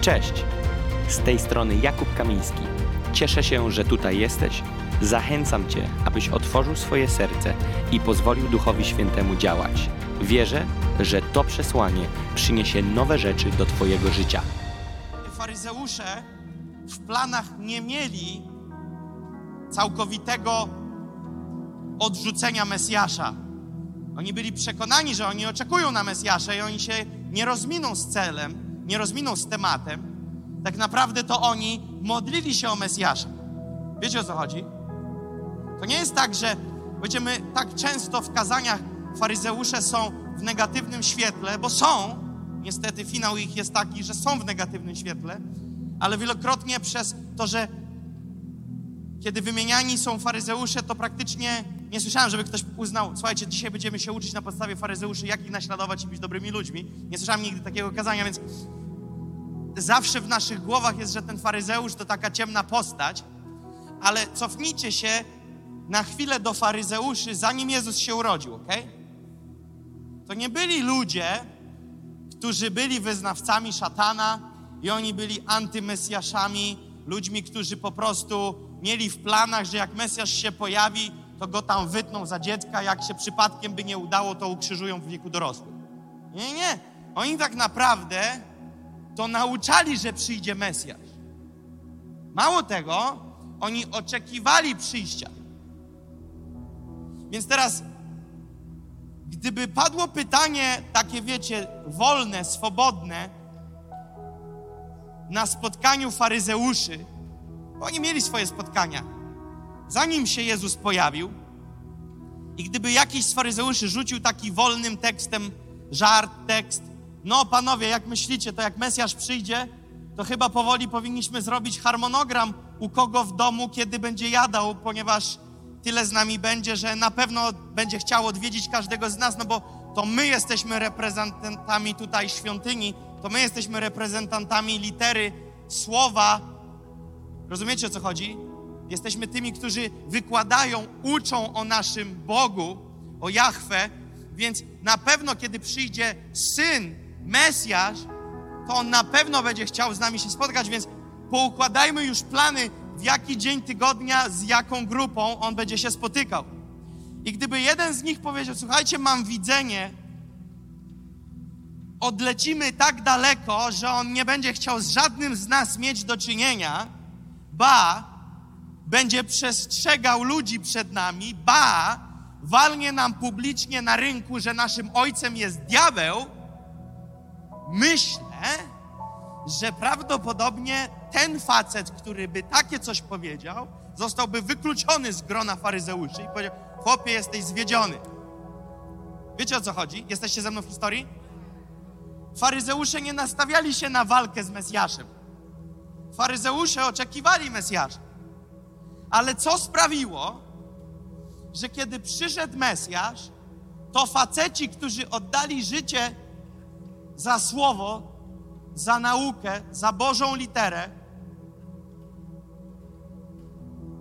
Cześć! Z tej strony Jakub Kamiński. Cieszę się, że tutaj jesteś. Zachęcam Cię, abyś otworzył swoje serce i pozwolił Duchowi Świętemu działać. Wierzę, że to przesłanie przyniesie nowe rzeczy do Twojego życia. Faryzeusze w planach nie mieli całkowitego odrzucenia Mesjasza. Oni byli przekonani, że oni oczekują na Mesjasza i oni się nie rozminą z celem, nie rozminą z tematem. Tak naprawdę to oni modlili się o Mesjasza. Wiecie o co chodzi? To nie jest tak, że będziemy tak często w kazaniach faryzeusze są w negatywnym świetle, bo są. Niestety finał ich jest taki, że są w negatywnym świetle, ale wielokrotnie przez to, że kiedy wymieniani są faryzeusze, to praktycznie nie słyszałem, żeby ktoś uznał, słuchajcie, dzisiaj będziemy się uczyć na podstawie faryzeuszy, jak ich naśladować i być dobrymi ludźmi. Nie słyszałem nigdy takiego kazania, więc zawsze w naszych głowach jest, że ten faryzeusz to taka ciemna postać, ale cofnijcie się na chwilę do faryzeuszy, zanim Jezus się urodził, ok? To nie byli ludzie, którzy byli wyznawcami szatana i oni byli antymesjaszami, ludźmi, którzy po prostu mieli w planach, że jak Mesjasz się pojawi, to go tam wytną za dziecka, jak się przypadkiem by nie udało, to ukrzyżują w wieku dorosłym. Nie, nie. Oni tak naprawdę to nauczali, że przyjdzie Mesjasz. Mało tego, oni oczekiwali przyjścia. Więc teraz, gdyby padło pytanie takie, wiecie, wolne, swobodne, na spotkaniu faryzeuszy, bo oni mieli swoje spotkania, zanim się Jezus pojawił, i gdyby jakiś z faryzeuszy rzucił taki wolnym tekstem, żart, tekst, no panowie, jak myślicie, to jak Mesjasz przyjdzie, to chyba powoli powinniśmy zrobić harmonogram, u kogo w domu, kiedy będzie jadał, ponieważ tyle z nami będzie, że na pewno będzie chciał odwiedzić każdego z nas, no bo to my jesteśmy reprezentantami tutaj świątyni, to my jesteśmy reprezentantami litery, słowa. Rozumiecie o co chodzi? Jesteśmy tymi, którzy wykładają, uczą o naszym Bogu, o Jahwe, więc na pewno, kiedy przyjdzie Syn, Mesjasz, to On na pewno będzie chciał z nami się spotkać, więc poukładajmy już plany, w jaki dzień tygodnia, z jaką grupą On będzie się spotykał. I gdyby jeden z nich powiedział, słuchajcie, mam widzenie, odlecimy tak daleko, że On nie będzie chciał z żadnym z nas mieć do czynienia, ba, będzie przestrzegał ludzi przed nami, ba, walnie nam publicznie na rynku, że naszym ojcem jest diabeł, myślę, że prawdopodobnie ten facet, który by takie coś powiedział, zostałby wykluczony z grona faryzeuszy i powiedział, chłopie, jesteś zwiedziony. Wiecie o co chodzi? Jesteście ze mną w historii? Faryzeusze nie nastawiali się na walkę z Mesjaszem. Faryzeusze oczekiwali Mesjasza. Ale co sprawiło, że kiedy przyszedł Mesjasz, to faceci, którzy oddali życie za słowo, za naukę, za Bożą literę,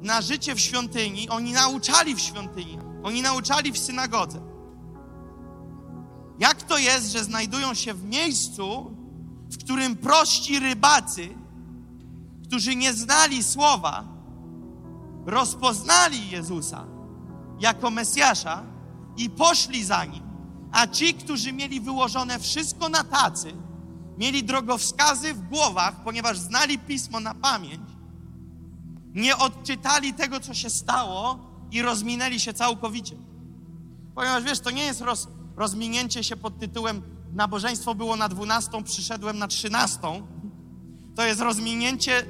na życie w świątyni, oni nauczali w świątyni, oni nauczali w synagodze. Jak to jest, że znajdują się w miejscu, w którym prości rybacy, którzy nie znali słowa, rozpoznali Jezusa jako Mesjasza i poszli za nim, a ci, którzy mieli wyłożone wszystko na tacy, mieli drogowskazy w głowach, ponieważ znali pismo na pamięć, nie odczytali tego, co się stało i rozminęli się całkowicie. Ponieważ wiesz, to nie jest roz, rozminięcie się pod tytułem nabożeństwo było na 12, przyszedłem na 13. To jest rozminięcie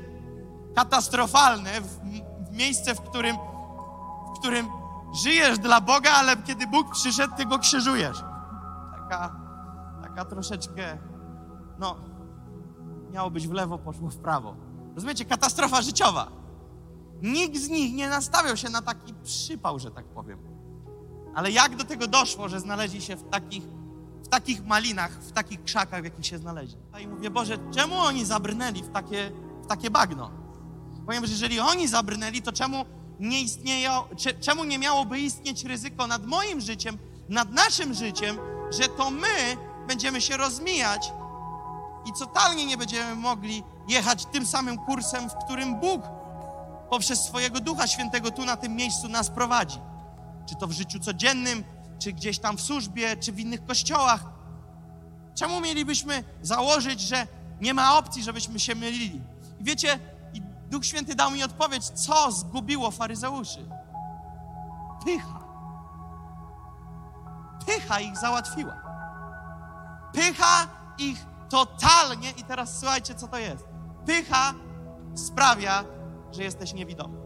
katastrofalne w, w miejsce, w którym, w którym żyjesz dla Boga, ale kiedy Bóg przyszedł, ty go krzyżujesz. Taka, taka troszeczkę, no, miało być w lewo, poszło w prawo. Rozumiecie? Katastrofa życiowa. Nikt z nich nie nastawiał się na taki przypał, że tak powiem. Ale jak do tego doszło, że znaleźli się w takich, w takich malinach, w takich krzakach, w jakich się znaleźli? I mówię, Boże, czemu oni zabrnęli w takie, w takie bagno? Ponieważ jeżeli oni zabrnęli, to czemu nie istnieją, czemu nie miałoby istnieć ryzyko nad moim życiem, nad naszym życiem, że to my będziemy się rozmijać i totalnie nie będziemy mogli jechać tym samym kursem, w którym Bóg poprzez swojego Ducha Świętego tu na tym miejscu nas prowadzi. Czy to w życiu codziennym, czy gdzieś tam w służbie, czy w innych kościołach. Czemu mielibyśmy założyć, że nie ma opcji, żebyśmy się mylili? I wiecie, Duch Święty dał mi odpowiedź, co zgubiło faryzeuszy. Pycha. Pycha ich załatwiła. Pycha ich totalnie, i teraz słuchajcie, co to jest. Pycha sprawia, że jesteś niewidomy.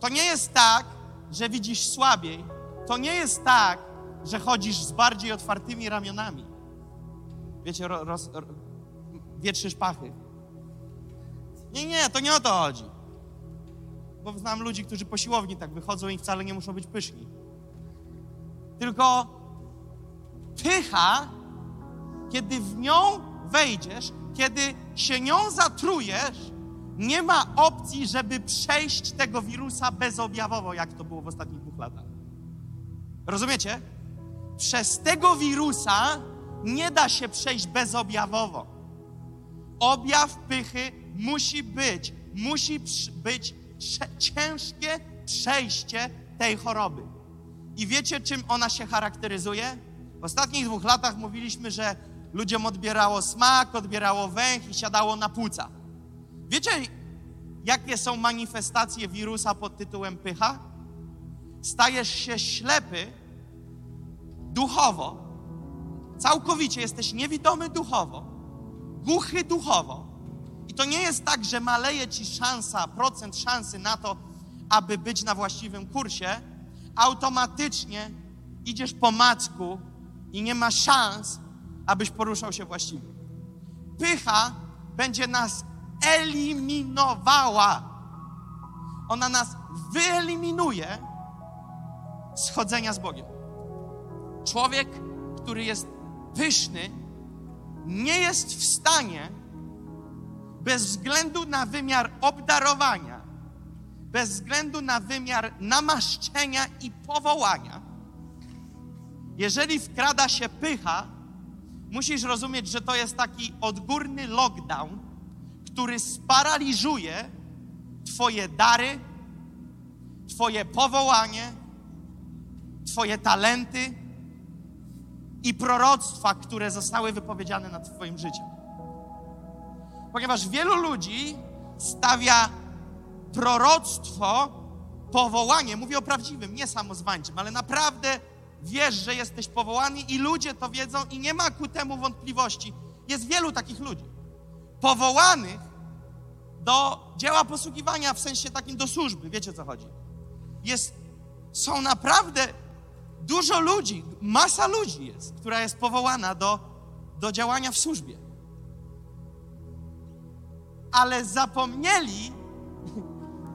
To nie jest tak, że widzisz słabiej. To nie jest tak, że chodzisz z bardziej otwartymi ramionami. Wiecie, ro, roz, ro, wietrzysz pachy. Nie, nie, to nie o to chodzi. Bo znam ludzi, którzy po siłowni tak wychodzą i wcale nie muszą być pyszni. Tylko pycha, kiedy w nią wejdziesz, kiedy się nią zatrujesz, nie ma opcji, żeby przejść tego wirusa bezobjawowo, jak to było w ostatnich dwóch latach. Rozumiecie? Przez tego wirusa nie da się przejść bezobjawowo. Objaw pychy musi być, musi być ciężkie przejście tej choroby. I wiecie, czym ona się charakteryzuje? W ostatnich dwóch latach mówiliśmy, że ludziom odbierało smak, odbierało węch i siadało na płuca. Wiecie, jakie są manifestacje wirusa pod tytułem pycha? Stajesz się ślepy duchowo, całkowicie jesteś niewidomy duchowo, głuchy duchowo. I to nie jest tak, że maleje ci szansa, procent szansy na to, aby być na właściwym kursie, automatycznie idziesz po macku i nie ma szans, abyś poruszał się właściwie. Pycha będzie nas eliminowała. Ona nas wyeliminuje z chodzenia z Bogiem. Człowiek, który jest pyszny, nie jest w stanie bez względu na wymiar obdarowania, bez względu na wymiar namaszczenia i powołania, jeżeli wkrada się pycha, musisz rozumieć, że to jest taki odgórny lockdown, który sparaliżuje Twoje dary, Twoje powołanie, Twoje talenty i proroctwa, które zostały wypowiedziane nad Twoim życiem. Ponieważ wielu ludzi stawia proroctwo, powołanie, mówię o prawdziwym, nie samozwańczym, ale naprawdę wiesz, że jesteś powołany i ludzie to wiedzą i nie ma ku temu wątpliwości. Jest wielu takich ludzi. Powołanych do dzieła posługiwania w sensie takim do służby. Wiecie o co chodzi? Jest, są naprawdę dużo ludzi, masa ludzi jest, która jest powołana do, do działania w służbie. Ale zapomnieli,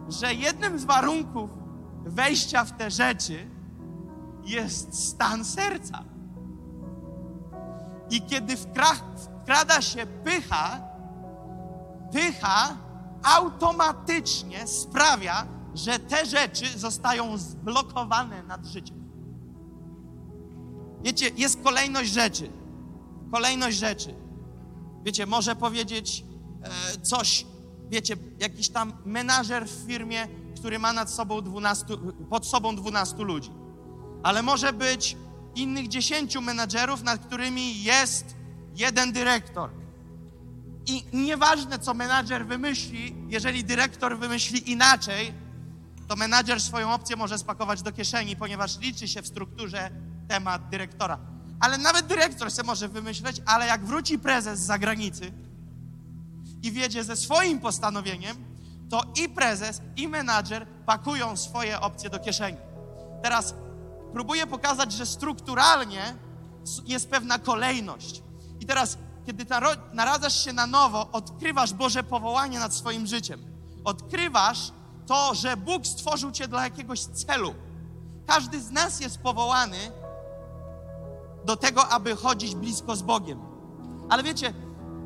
że jednym z warunków wejścia w te rzeczy jest stan serca. I kiedy wkrada się pycha, pycha automatycznie sprawia, że te rzeczy zostają zblokowane nad życiem. Wiecie, jest kolejność rzeczy. Kolejność rzeczy. Wiecie, może powiedzieć e, coś, wiecie, jakiś tam menażer w firmie, który ma nad sobą 12, pod sobą 12 ludzi. Ale może być innych 10 menadżerów, nad którymi jest jeden dyrektor. I nieważne, co menadżer wymyśli, jeżeli dyrektor wymyśli inaczej, to menadżer swoją opcję może spakować do kieszeni, ponieważ liczy się w strukturze temat dyrektora. Ale nawet dyrektor se może wymyśleć, ale jak wróci prezes z zagranicy i wiedzie ze swoim postanowieniem, to i prezes, i menadżer pakują swoje opcje do kieszeni. Teraz próbuję pokazać, że strukturalnie jest pewna kolejność. I teraz, kiedy naradzasz się na nowo, odkrywasz Boże powołanie nad swoim życiem. Odkrywasz to, że Bóg stworzył cię dla jakiegoś celu. Każdy z nas jest powołany do tego, aby chodzić blisko z Bogiem. Ale wiecie,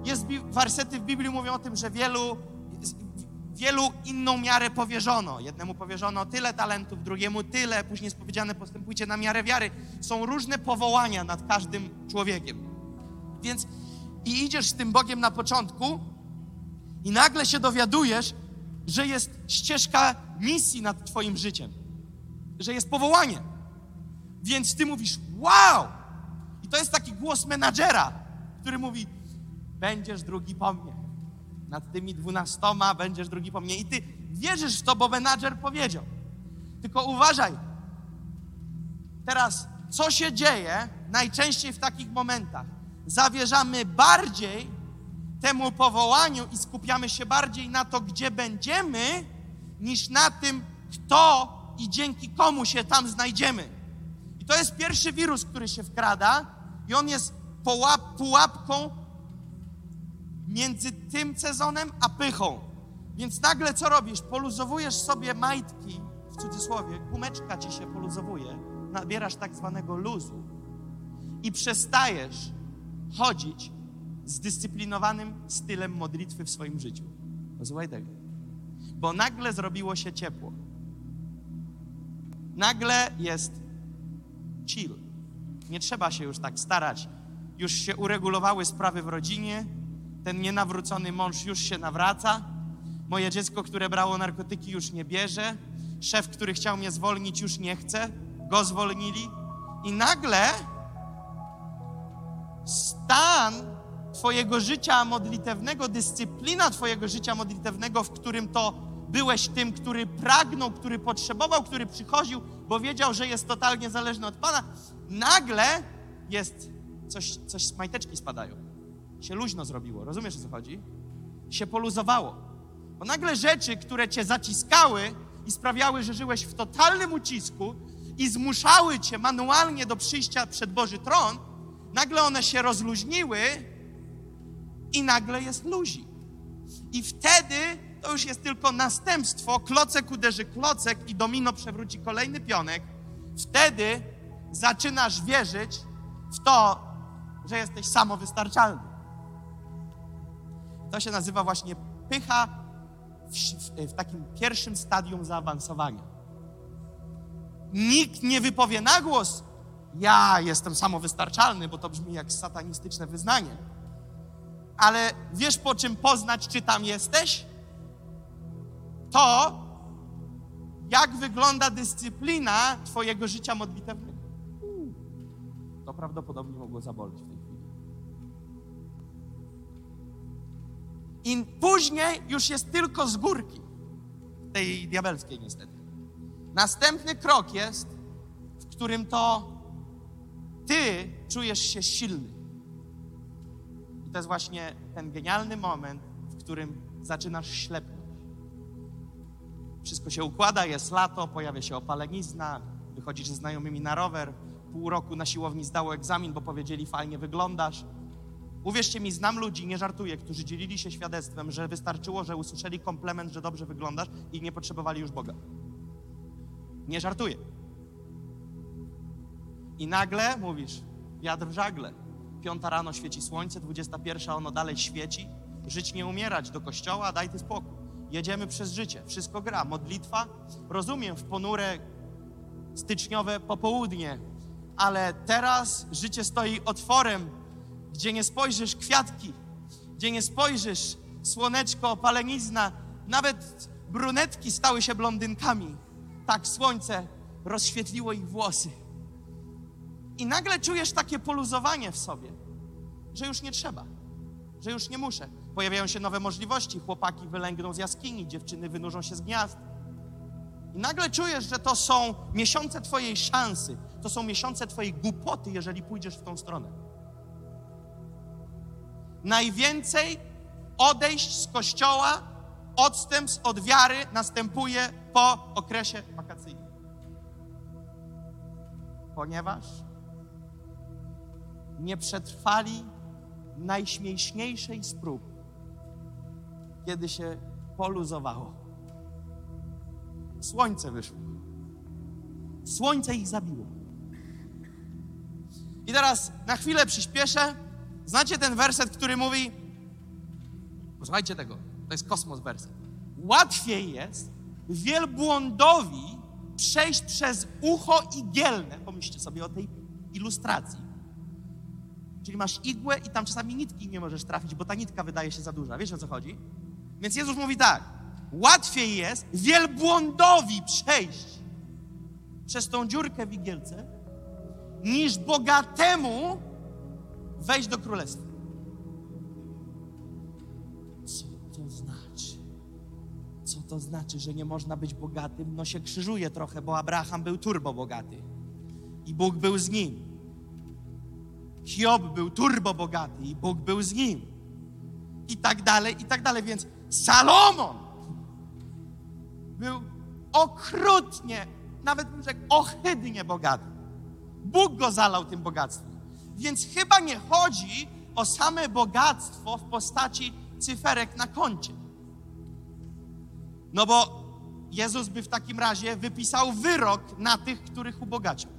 jest wersety w Biblii mówią o tym, że wielu, wielu inną miarę powierzono. Jednemu powierzono tyle talentów, drugiemu tyle, później jest powiedziane postępujcie na miarę wiary. Są różne powołania nad każdym człowiekiem. Więc i idziesz z tym Bogiem na początku i nagle się dowiadujesz, że jest ścieżka misji nad Twoim życiem, że jest powołanie. Więc Ty mówisz, wow! I to jest taki głos menadżera, który mówi, będziesz drugi po mnie. Nad tymi dwunastoma będziesz drugi po mnie. I Ty wierzysz w to, bo menadżer powiedział. Tylko uważaj. Teraz, co się dzieje najczęściej w takich momentach? Zawierzamy bardziej temu powołaniu i skupiamy się bardziej na to, gdzie będziemy, niż na tym, kto i dzięki komu się tam znajdziemy. I to jest pierwszy wirus, który się wkrada, i on jest pułap, pułapką między tym sezonem a pychą. Więc nagle co robisz? Poluzowujesz sobie majtki, w cudzysłowie, gumeczka ci się poluzowuje, nabierasz tak zwanego luzu i przestajesz chodzić zdyscyplinowanym stylem modlitwy w swoim życiu. Posłuchaj tego. Bo nagle zrobiło się ciepło. Nagle jest chill. Nie trzeba się już tak starać. Już się uregulowały sprawy w rodzinie. Ten nienawrócony mąż już się nawraca. Moje dziecko, które brało narkotyki, już nie bierze. Szef, który chciał mnie zwolnić, już nie chce. Go zwolnili. I nagle stan Twojego życia modlitewnego, dyscyplina Twojego życia modlitewnego, w którym to byłeś tym, który pragnął, który potrzebował, który przychodził, bo wiedział, że jest totalnie zależny od Pana, nagle jest coś, coś z majteczki spadają. Się luźno zrobiło, rozumiesz o co chodzi? Się poluzowało. Bo nagle rzeczy, które cię zaciskały i sprawiały, że żyłeś w totalnym ucisku i zmuszały cię manualnie do przyjścia przed Boży tron, nagle one się rozluźniły i nagle jest luzik. I wtedy to już jest tylko następstwo, klocek uderzy klocek i domino przewróci kolejny pionek. Wtedy zaczynasz wierzyć w to, że jesteś samowystarczalny. To się nazywa właśnie pycha w, w, w takim pierwszym stadium zaawansowania. Nikt nie wypowie na głos, ja jestem samowystarczalny, bo to brzmi jak satanistyczne wyznanie. Ale wiesz po czym poznać, czy tam jesteś? To, jak wygląda dyscyplina Twojego życia modlitewnego. To prawdopodobnie mogło zaboleć w tej I później już jest tylko z górki, tej diabelskiej niestety. Następny krok jest, w którym to ty czujesz się silny. I to jest właśnie ten genialny moment, w którym zaczynasz ślepnąć. Wszystko się układa, jest lato, pojawia się opalenizna, wychodzisz ze znajomymi na rower, pół roku na siłowni zdało egzamin, bo powiedzieli fajnie wyglądasz. Uwierzcie mi, znam ludzi, nie żartuję, którzy dzielili się świadectwem, że wystarczyło, że usłyszeli komplement, że dobrze wyglądasz i nie potrzebowali już Boga. Nie żartuję. I nagle mówisz, wiatr w żagle. Piąta rano świeci słońce, dwudziesta pierwsza ono dalej świeci. Żyć nie umierać, do kościoła, daj ty spokój. Jedziemy przez życie, wszystko gra. Modlitwa, rozumiem, w ponure styczniowe popołudnie, ale teraz życie stoi otworem, gdzie nie spojrzysz kwiatki, gdzie nie spojrzysz słoneczko, palenizna, nawet brunetki stały się blondynkami. Tak słońce rozświetliło ich włosy. I nagle czujesz takie poluzowanie w sobie, że już nie trzeba, że już nie muszę. Pojawiają się nowe możliwości, chłopaki wylęgną z jaskini, dziewczyny wynurzą się z gniazd. I nagle czujesz, że to są miesiące Twojej szansy, to są miesiące Twojej głupoty, jeżeli pójdziesz w tą stronę. Najwięcej odejść z kościoła, odstępstw od wiary następuje po okresie wakacyjnym. Ponieważ nie przetrwali najśmieszniejszej z kiedy się poluzowało. Słońce wyszło. Słońce ich zabiło. I teraz na chwilę przyspieszę. Znacie ten werset, który mówi, posłuchajcie tego, to jest kosmos werset. Łatwiej jest wielbłądowi przejść przez ucho igielne, pomyślcie sobie o tej ilustracji, Czyli masz igłę i tam czasami nitki nie możesz trafić, bo ta nitka wydaje się za duża. Wiesz o co chodzi? Więc Jezus mówi tak: łatwiej jest wielbłądowi przejść przez tą dziurkę w igielce, niż bogatemu wejść do królestwa. Co to znaczy? Co to znaczy, że nie można być bogatym? No się krzyżuje trochę, bo Abraham był turbo bogaty i Bóg był z nim. Hiob był turbo bogaty i Bóg był z nim. I tak dalej, i tak dalej. Więc Salomon był okrutnie, nawet bym rzekł, ohydnie bogaty. Bóg go zalał tym bogactwem. Więc chyba nie chodzi o same bogactwo w postaci cyferek na koncie. No bo Jezus by w takim razie wypisał wyrok na tych, których ubogacił.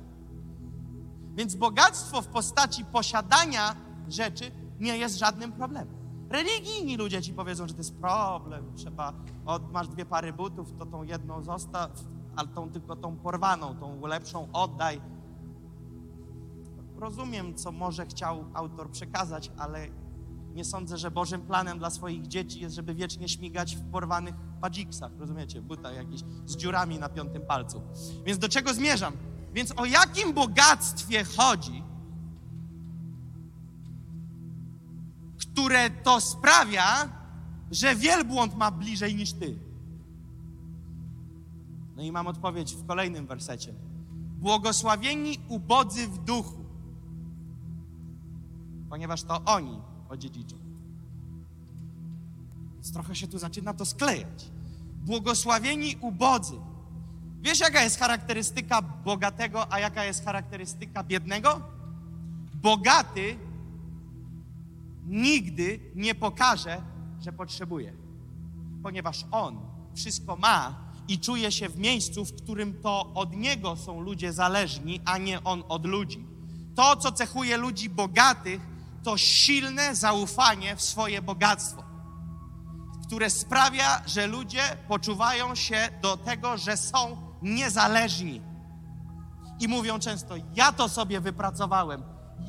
Więc bogactwo w postaci posiadania rzeczy nie jest żadnym problemem. Religijni ludzie ci powiedzą, że to jest problem. Trzeba, o, masz dwie pary butów, to tą jedną zostaw, ale tą tylko tą porwaną, tą lepszą oddaj. Rozumiem, co może chciał autor przekazać, ale nie sądzę, że Bożym planem dla swoich dzieci jest, żeby wiecznie śmigać w porwanych padziksach, rozumiecie, butach jakichś z dziurami na piątym palcu. Więc do czego zmierzam? Więc o jakim bogactwie chodzi, które to sprawia, że wielbłąd ma bliżej niż ty? No i mam odpowiedź w kolejnym wersecie. Błogosławieni ubodzy w duchu, ponieważ to oni odziedziczą. Więc trochę się tu zaczyna to sklejać. Błogosławieni ubodzy. Wiesz, jaka jest charakterystyka bogatego, a jaka jest charakterystyka biednego? Bogaty nigdy nie pokaże, że potrzebuje, ponieważ on wszystko ma i czuje się w miejscu, w którym to od niego są ludzie zależni, a nie on od ludzi. To, co cechuje ludzi bogatych, to silne zaufanie w swoje bogactwo, które sprawia, że ludzie poczuwają się do tego, że są niezależni. I mówią często: Ja to sobie wypracowałem,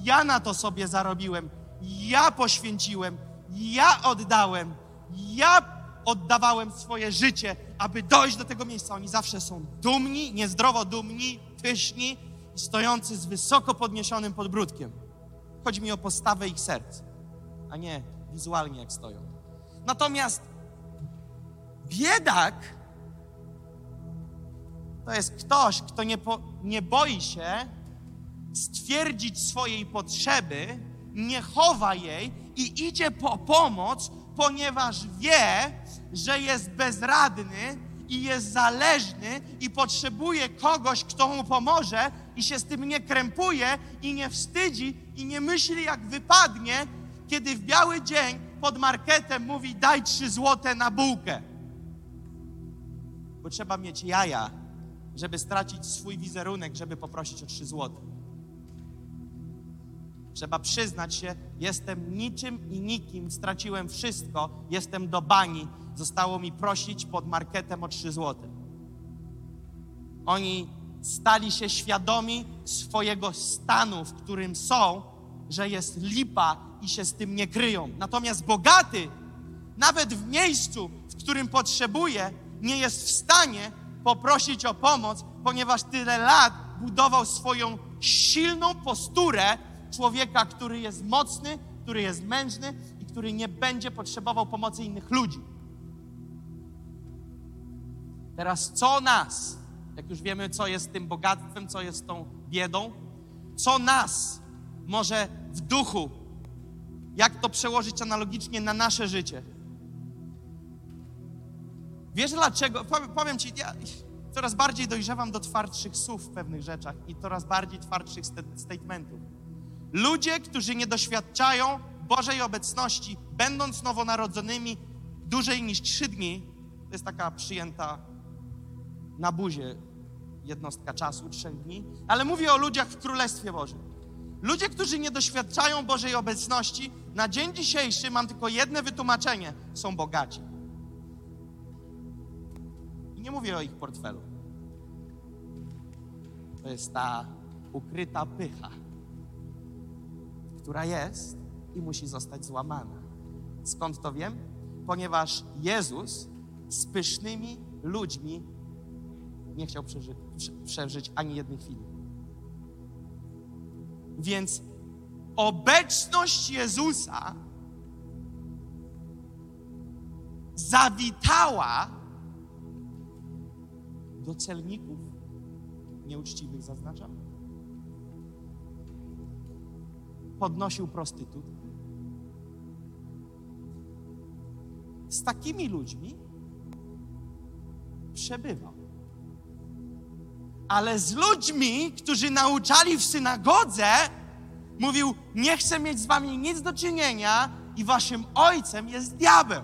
ja na to sobie zarobiłem, ja poświęciłem, ja oddałem, ja oddawałem swoje życie, aby dojść do tego miejsca. Oni zawsze są dumni, niezdrowo dumni, pyszni stojący z wysoko podniesionym podbródkiem. Chodzi mi o postawę ich serc, a nie wizualnie jak stoją. Natomiast biedak to jest ktoś, kto nie, po, nie boi się stwierdzić swojej potrzeby, nie chowa jej i idzie po pomoc, ponieważ wie, że jest bezradny i jest zależny i potrzebuje kogoś, kto mu pomoże i się z tym nie krępuje i nie wstydzi i nie myśli, jak wypadnie, kiedy w biały dzień pod marketem mówi daj trzy złote na bułkę. Bo trzeba mieć jaja, żeby stracić swój wizerunek, żeby poprosić o trzy złote. Trzeba przyznać się, jestem niczym i nikim, straciłem wszystko, jestem do bani, zostało mi prosić pod marketem o trzy złote. Oni stali się świadomi swojego stanu, w którym są, że jest lipa i się z tym nie kryją. Natomiast bogaty, nawet w miejscu, w którym potrzebuje, nie jest w stanie poprosić o pomoc, ponieważ tyle lat budował swoją silną posturę człowieka, który jest mocny, który jest mężny i który nie będzie potrzebował pomocy innych ludzi. Teraz co nas, jak już wiemy, co jest tym bogactwem, co jest tą biedą, co nas może w duchu, jak to przełożyć analogicznie na nasze życie? Wiesz dlaczego? Powiem, powiem Ci, ja coraz bardziej dojrzewam do twardszych słów w pewnych rzeczach i coraz bardziej twardszych statementów. Ludzie, którzy nie doświadczają Bożej obecności, będąc nowonarodzonymi dłużej niż trzy dni, to jest taka przyjęta na buzie jednostka czasu, trzech dni, ale mówię o ludziach w Królestwie Bożym. Ludzie, którzy nie doświadczają Bożej obecności, na dzień dzisiejszy mam tylko jedno wytłumaczenie: są bogaci. I nie mówię o ich portfelu. To jest ta ukryta pycha która jest i musi zostać złamana. Skąd to wiem? Ponieważ Jezus z pysznymi ludźmi nie chciał przeży prze przeżyć ani jednej chwili. Więc obecność Jezusa zawitała do celników nieuczciwych, zaznaczam. Podnosił prostytut. Z takimi ludźmi przebywał. Ale z ludźmi, którzy nauczali w synagodze, mówił: Nie chcę mieć z wami nic do czynienia, i waszym ojcem jest diabeł.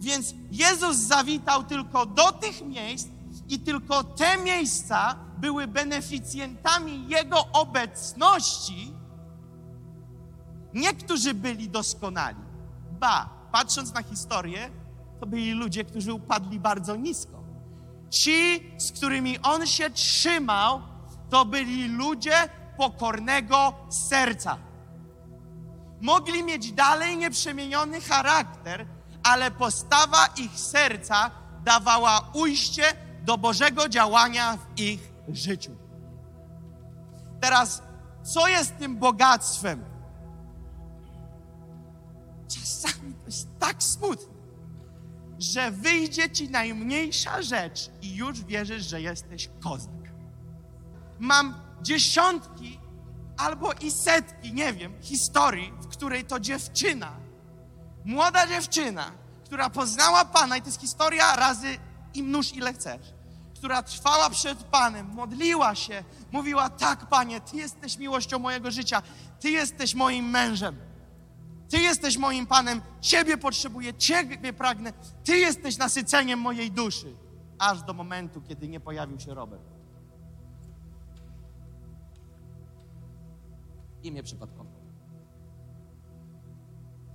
Więc Jezus zawitał tylko do tych miejsc i tylko te miejsca były beneficjentami Jego obecności. Niektórzy byli doskonali. Ba, patrząc na historię, to byli ludzie, którzy upadli bardzo nisko. Ci, z którymi On się trzymał, to byli ludzie pokornego serca. Mogli mieć dalej nieprzemieniony charakter, ale postawa ich serca dawała ujście do Bożego działania w ich życiu. Teraz, co jest tym bogactwem? Czasami to jest tak smutne, że wyjdzie ci najmniejsza rzecz i już wierzysz, że jesteś kozak. Mam dziesiątki albo i setki, nie wiem, historii, w której to dziewczyna młoda dziewczyna, która poznała Pana, i to jest historia razy im nóż ile chcesz, która trwała przed Panem, modliła się, mówiła: Tak, Panie, Ty jesteś miłością mojego życia, Ty jesteś moim mężem, Ty jesteś moim Panem, Ciebie potrzebuję, Ciebie pragnę, Ty jesteś nasyceniem mojej duszy. Aż do momentu, kiedy nie pojawił się Robert. Imię przypadkowe.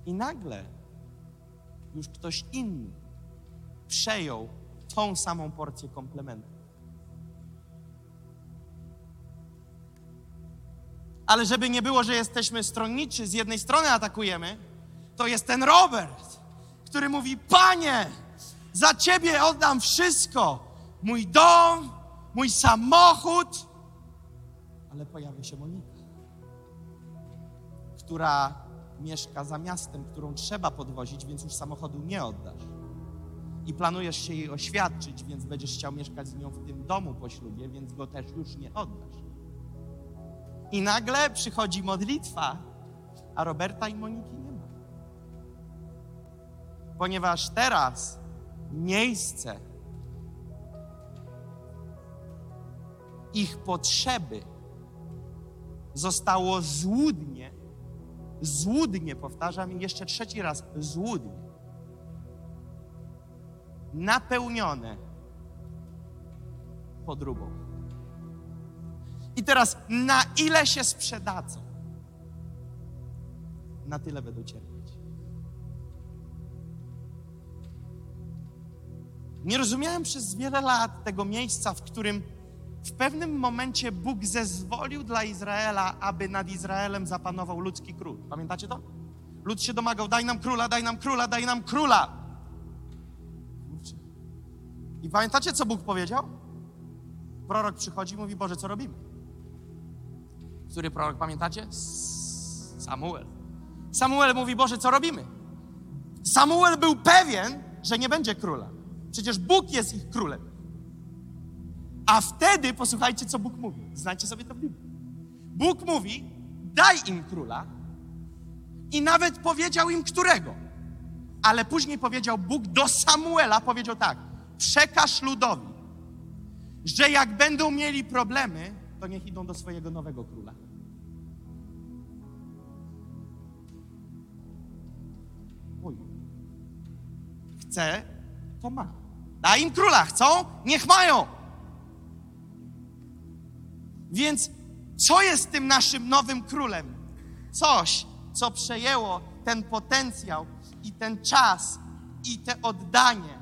I nagle już ktoś inny przejął tą samą porcję komplementu. Ale żeby nie było, że jesteśmy stronniczy, z jednej strony atakujemy, to jest ten Robert, który mówi: Panie, za ciebie oddam wszystko. Mój dom, mój samochód. Ale pojawia się Monika, która mieszka za miastem, którą trzeba podwozić, więc już samochodu nie oddasz. I planujesz się jej oświadczyć, więc będziesz chciał mieszkać z nią w tym domu po ślubie, więc go też już nie oddasz. I nagle przychodzi modlitwa, a Roberta i Moniki nie ma. Ponieważ teraz miejsce ich potrzeby zostało złudnie złudnie, powtarzam jeszcze trzeci raz, złudnie, napełnione podróbą. I teraz, na ile się sprzedadzą, na tyle będą cierpieć. Nie rozumiałem przez wiele lat tego miejsca, w którym w pewnym momencie Bóg zezwolił dla Izraela, aby nad Izraelem zapanował ludzki król. Pamiętacie to? Lud się domagał, daj nam króla, daj nam króla, daj nam króla. I pamiętacie, co Bóg powiedział? Prorok przychodzi i mówi, Boże, co robimy? Który prorok pamiętacie? Samuel. Samuel mówi, Boże, co robimy? Samuel był pewien, że nie będzie króla. Przecież Bóg jest ich królem. A wtedy posłuchajcie, co Bóg mówi. Znajdźcie sobie to w Biblii. Bóg mówi: daj im króla, i nawet powiedział im którego. Ale później powiedział Bóg do Samuela: powiedział tak: przekaż ludowi, że jak będą mieli problemy, to niech idą do swojego nowego króla. Oj. Chce, to ma. Daj im króla, chcą, niech mają. Więc co jest tym naszym nowym królem? Coś, co przejęło ten potencjał i ten czas i te oddanie,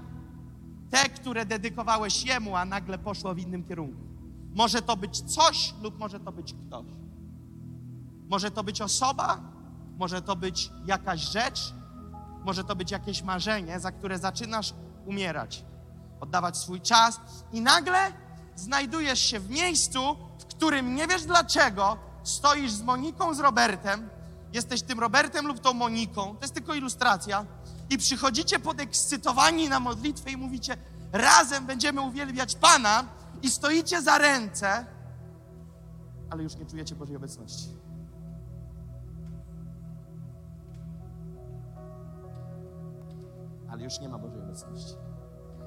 te, które dedykowałeś Jemu, a nagle poszło w innym kierunku. Może to być coś lub może to być ktoś. Może to być osoba, może to być jakaś rzecz, może to być jakieś marzenie, za które zaczynasz umierać, oddawać swój czas i nagle znajdujesz się w miejscu, w którym nie wiesz dlaczego, stoisz z Moniką, z Robertem, jesteś tym Robertem lub tą Moniką, to jest tylko ilustracja, i przychodzicie podekscytowani na modlitwę i mówicie, razem będziemy uwielbiać Pana i stoicie za ręce, ale już nie czujecie Bożej obecności. Ale już nie ma Bożej obecności.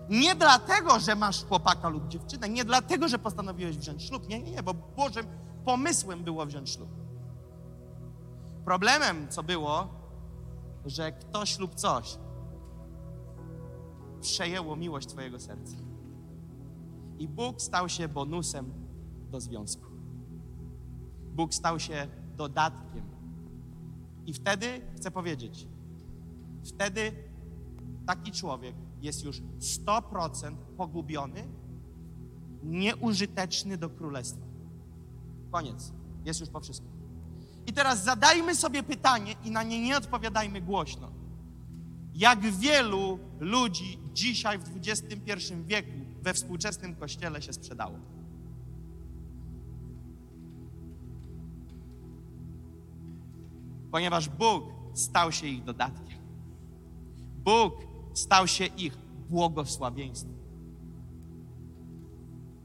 Nie dlatego, że masz chłopaka lub dziewczynę, nie dlatego, że postanowiłeś wziąć ślub. Nie, nie, nie, bo Bożym pomysłem było wziąć ślub. Problemem, co było, że ktoś lub coś przejęło miłość Twojego serca. I Bóg stał się bonusem do związku. Bóg stał się dodatkiem. I wtedy, chcę powiedzieć, wtedy taki człowiek jest już 100% pogubiony, nieużyteczny do królestwa. Koniec. Jest już po wszystkim. I teraz zadajmy sobie pytanie i na nie nie odpowiadajmy głośno. Jak wielu ludzi dzisiaj w XXI wieku we współczesnym kościele się sprzedało? Ponieważ Bóg stał się ich dodatkiem. Bóg stał się ich błogosławieństwem.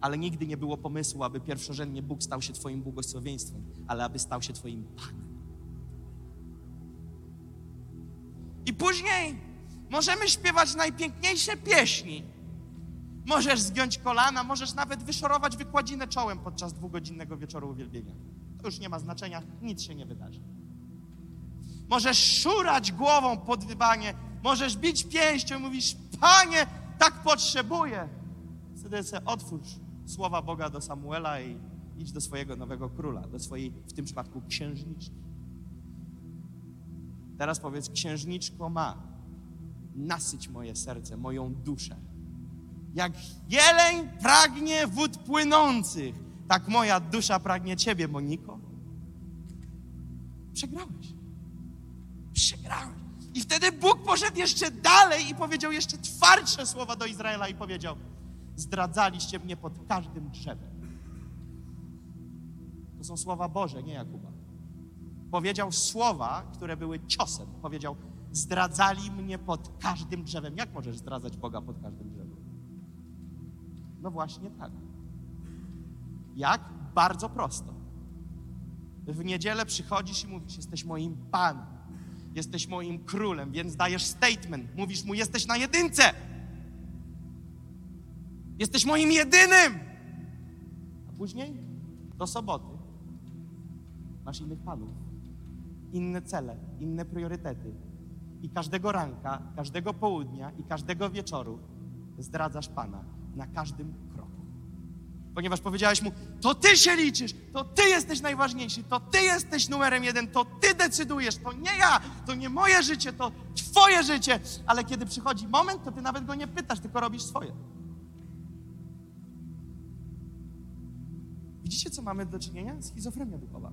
Ale nigdy nie było pomysłu, aby pierwszorzędnie Bóg stał się Twoim błogosławieństwem, ale aby stał się Twoim Panem. I później możemy śpiewać najpiękniejsze pieśni. Możesz zgiąć kolana, możesz nawet wyszorować wykładzinę czołem podczas dwugodzinnego wieczoru uwielbienia. To już nie ma znaczenia, nic się nie wydarzy. Możesz szurać głową pod wybanie, możesz bić pięścią i mówisz, Panie, tak potrzebuję. Wtedy sobie otwórz słowa Boga do Samuela i idź do swojego nowego króla, do swojej, w tym przypadku, księżniczki. Teraz powiedz, księżniczko ma, nasyć moje serce, moją duszę. Jak jeleń pragnie wód płynących, tak moja dusza pragnie Ciebie, Moniko. Przegrałeś. Przegrałeś. I wtedy Bóg poszedł jeszcze dalej i powiedział jeszcze twardsze słowa do Izraela i powiedział: Zdradzaliście mnie pod każdym drzewem. To są słowa Boże, nie Jakuba. Powiedział słowa, które były ciosem. Powiedział: Zdradzali mnie pod każdym drzewem. Jak możesz zdradzać Boga pod każdym drzewem? No właśnie tak. Jak? Bardzo prosto. W niedzielę przychodzisz i mówisz: Jesteś moim Panem, jesteś moim królem, więc dajesz statement. Mówisz mu: Jesteś na jedynce. Jesteś moim jedynym. A później do soboty masz innych panów, inne cele, inne priorytety. I każdego ranka, każdego południa i każdego wieczoru zdradzasz Pana na każdym kroku. Ponieważ powiedziałeś mu, to ty się liczysz, to ty jesteś najważniejszy, to ty jesteś numerem jeden, to ty decydujesz, to nie ja, to nie moje życie, to twoje życie. Ale kiedy przychodzi moment, to ty nawet go nie pytasz, tylko robisz swoje. Widzicie, co mamy do czynienia? Schizofrenia duchowa.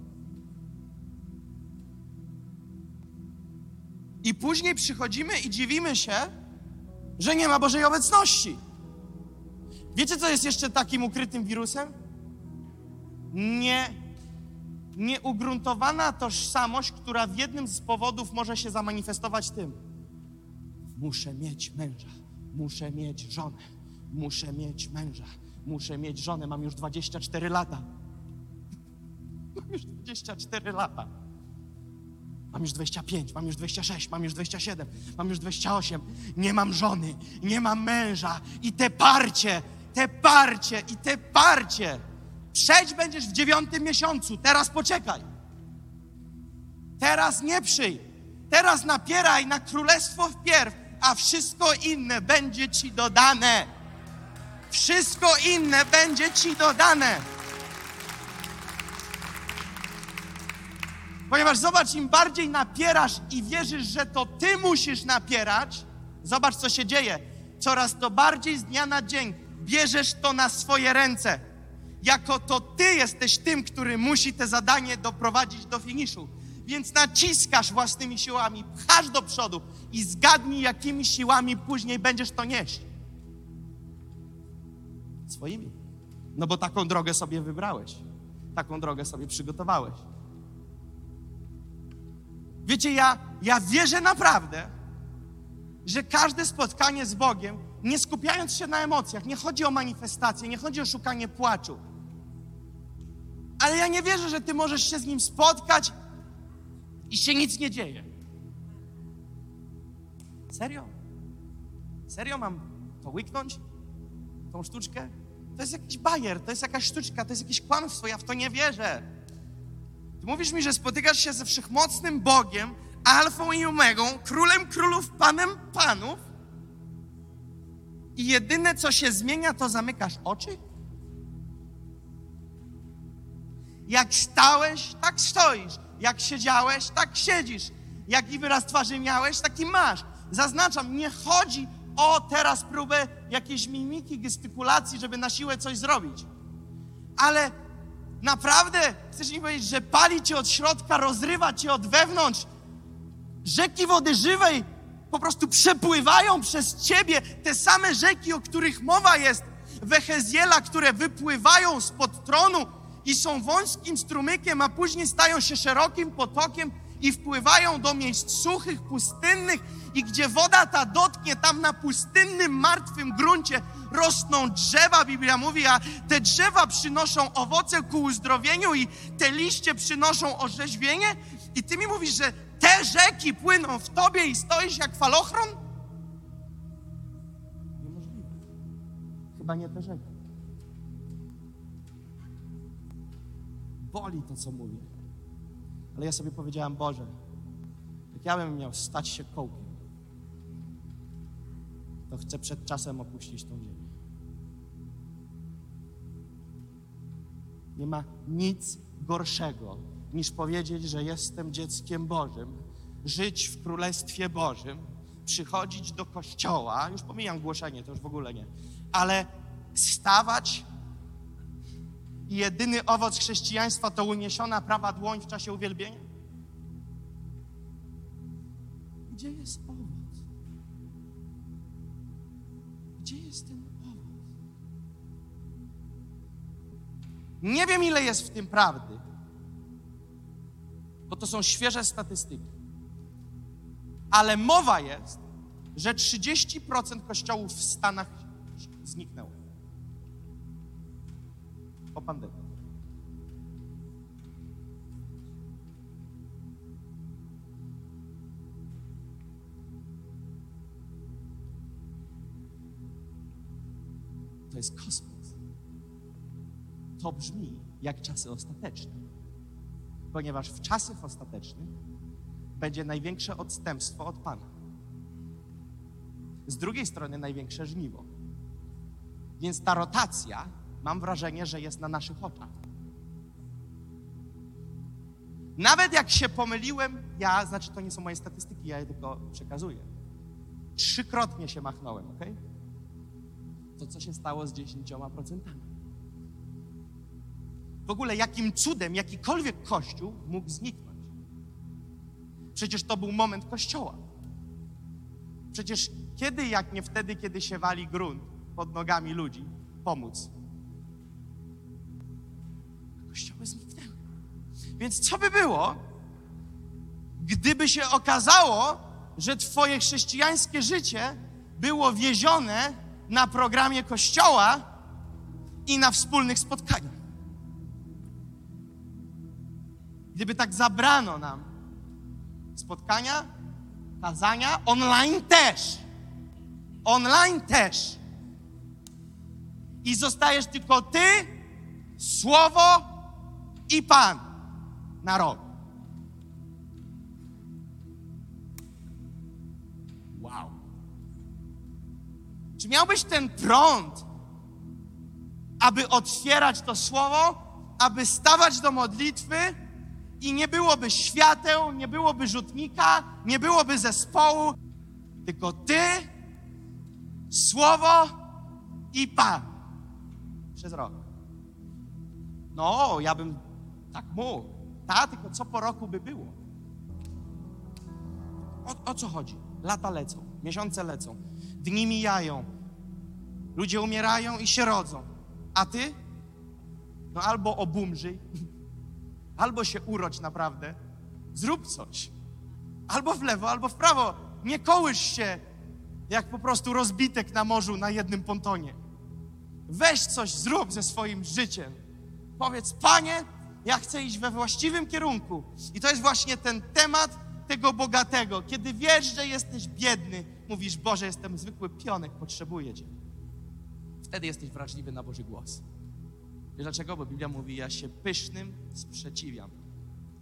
I później przychodzimy i dziwimy się, że nie ma Bożej obecności. Wiecie, co jest jeszcze takim ukrytym wirusem? Nie, nieugruntowana tożsamość, która w jednym z powodów może się zamanifestować tym. Muszę mieć męża, muszę mieć żonę, muszę mieć męża, muszę mieć żonę, mam już 24 lata. Mam już 24 lata. Mam już 25, mam już 26, mam już 27, mam już 28. Nie mam żony, nie mam męża. I te parcie, te parcie, i te parcie. Przejść będziesz w dziewiątym miesiącu, teraz poczekaj. Teraz nie przyj. Teraz napieraj na królestwo wpierw, a wszystko inne będzie ci dodane. Wszystko inne będzie ci dodane. Ponieważ zobacz, im bardziej napierasz i wierzysz, że to ty musisz napierać, zobacz, co się dzieje. Coraz to bardziej z dnia na dzień bierzesz to na swoje ręce. jako to ty jesteś tym, który musi te zadanie doprowadzić do finiszu. Więc naciskasz własnymi siłami, pchasz do przodu i zgadnij, jakimi siłami później będziesz to nieść. Swoimi. No bo taką drogę sobie wybrałeś. Taką drogę sobie przygotowałeś. Wiecie, ja, ja wierzę naprawdę, że każde spotkanie z Bogiem, nie skupiając się na emocjach, nie chodzi o manifestację, nie chodzi o szukanie płaczu. Ale ja nie wierzę, że ty możesz się z Nim spotkać i się nic nie dzieje. Serio? Serio mam to łyknąć? Tą sztuczkę? To jest jakiś bajer, to jest jakaś sztuczka, to jest jakieś kłamstwo, ja w to nie wierzę. Ty mówisz mi, że spotykasz się ze wszechmocnym Bogiem, alfą i omegą, królem królów, panem panów i jedyne, co się zmienia, to zamykasz oczy? Jak stałeś, tak stoisz. Jak siedziałeś, tak siedzisz. Jaki wyraz twarzy miałeś, taki masz. Zaznaczam, nie chodzi o teraz próbę jakiejś mimiki, gestykulacji, żeby na siłę coś zrobić. Ale naprawdę chcesz mi powiedzieć, że pali cię od środka, rozrywa cię od wewnątrz. Rzeki wody żywej po prostu przepływają przez ciebie. Te same rzeki, o których mowa jest w Echeziela, które wypływają spod tronu i są wąskim strumykiem, a później stają się szerokim potokiem i wpływają do miejsc suchych, pustynnych i gdzie woda ta dotknie, tam na pustynnym, martwym gruncie rosną drzewa, Biblia mówi, a te drzewa przynoszą owoce ku uzdrowieniu i te liście przynoszą orzeźwienie i ty mi mówisz, że te rzeki płyną w tobie i stoisz jak falochron? Niemożliwe. Chyba nie te rzeki. Boli to, co mówię. Ale ja sobie powiedziałam, Boże, jak ja bym miał stać się kołkiem, to chcę przed czasem opuścić tą ziemię. Nie ma nic gorszego niż powiedzieć, że jestem dzieckiem Bożym, żyć w Królestwie Bożym, przychodzić do kościoła, już pomijam głoszenie, to już w ogóle nie, ale stawać i jedyny owoc chrześcijaństwa to uniesiona prawa dłoń w czasie uwielbienia? Gdzie jest owoc? Gdzie jest ten owoc? Nie wiem, ile jest w tym prawdy, bo to są świeże statystyki. Ale mowa jest, że 30% kościołów w Stanach zniknęło po pandemii. To jest kosmos. To brzmi jak czasy ostateczne, ponieważ w czasach ostatecznych będzie największe odstępstwo od Pana. Z drugiej strony największe żniwo. Więc ta rotacja mam wrażenie, że jest na naszych oczach. Nawet jak się pomyliłem, ja, znaczy to nie są moje statystyki, ja je tylko przekazuję. Trzykrotnie się machnąłem, ok? To co się stało z 10%? W ogóle jakim cudem jakikolwiek kościół mógł zniknąć? Przecież to był moment kościoła. Przecież kiedy, jak nie wtedy, kiedy się wali grunt pod nogami ludzi, pomóc kościoły zniknęły. Więc co by było, gdyby się okazało, że Twoje chrześcijańskie życie było wiezione na programie kościoła i na wspólnych spotkaniach? Gdyby tak zabrano nam spotkania, kazania, online też. Online też. I zostajesz tylko ty, słowo i Pan na rok. Wow. Czy miałbyś ten prąd, aby otwierać to słowo, aby stawać do modlitwy i nie byłoby świateł, nie byłoby rzutnika, nie byłoby zespołu, tylko Ty, Słowo i Pan przez rok. No, ja bym tak mógł. Ta, tylko co po roku by było? O, o co chodzi? Lata lecą, miesiące lecą, dni mijają, ludzie umierają i się rodzą. A ty? No albo obumrzyj, albo się urodź naprawdę, zrób coś. Albo w lewo, albo w prawo. Nie kołysz się jak po prostu rozbitek na morzu na jednym pontonie. Weź coś, zrób ze swoim życiem. Powiedz, Panie, ja chcę iść we właściwym kierunku. I to jest właśnie ten temat tego bogatego. Kiedy wiesz, że jesteś biedny, mówisz, Boże, jestem zwykły pionek, potrzebuję Cię. Wtedy jesteś wrażliwy na Boży głos. Wiesz dlaczego? Bo Biblia mówi, ja się pysznym sprzeciwiam,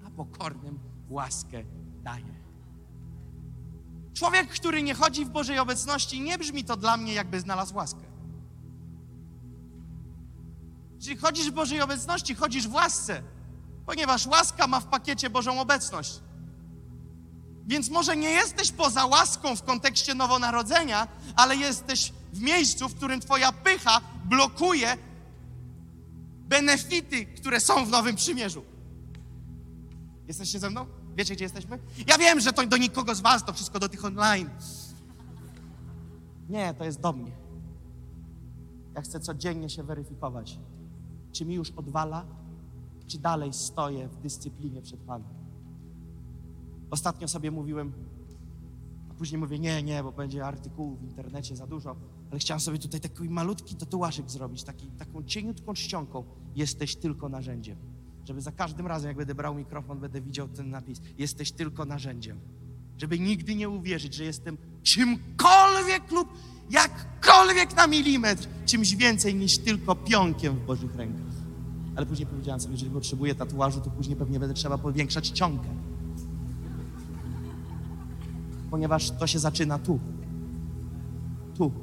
a pokornym łaskę daję. Człowiek, który nie chodzi w Bożej obecności, nie brzmi to dla mnie, jakby znalazł łaskę. Czyli chodzisz w Bożej obecności, chodzisz w łasce, ponieważ łaska ma w pakiecie Bożą obecność. Więc może nie jesteś poza łaską w kontekście nowonarodzenia, ale jesteś w miejscu, w którym Twoja pycha blokuje benefity, które są w Nowym Przymierzu. Jesteście ze mną? Wiecie, gdzie jesteśmy? Ja wiem, że to do nikogo z Was, to wszystko do tych online. Nie, to jest do mnie. Ja chcę codziennie się weryfikować, czy mi już odwala, czy dalej stoję w dyscyplinie przed Panem. Ostatnio sobie mówiłem, a później mówię, nie, nie, bo będzie artykułów w internecie za dużo, ale chciałem sobie tutaj taki malutki tatuażyk zrobić, taki, taką cieniutką czcionką. Jesteś tylko narzędziem. Żeby za każdym razem, jak będę brał mikrofon, będę widział ten napis. Jesteś tylko narzędziem. Żeby nigdy nie uwierzyć, że jestem czymkolwiek lub jakkolwiek na milimetr, czymś więcej niż tylko pionkiem w Bożych rękach. Ale później powiedziałem sobie, że jeżeli potrzebuję tatuażu, to później pewnie będę trzeba powiększać ciągę. Ponieważ to się zaczyna tu. Tu.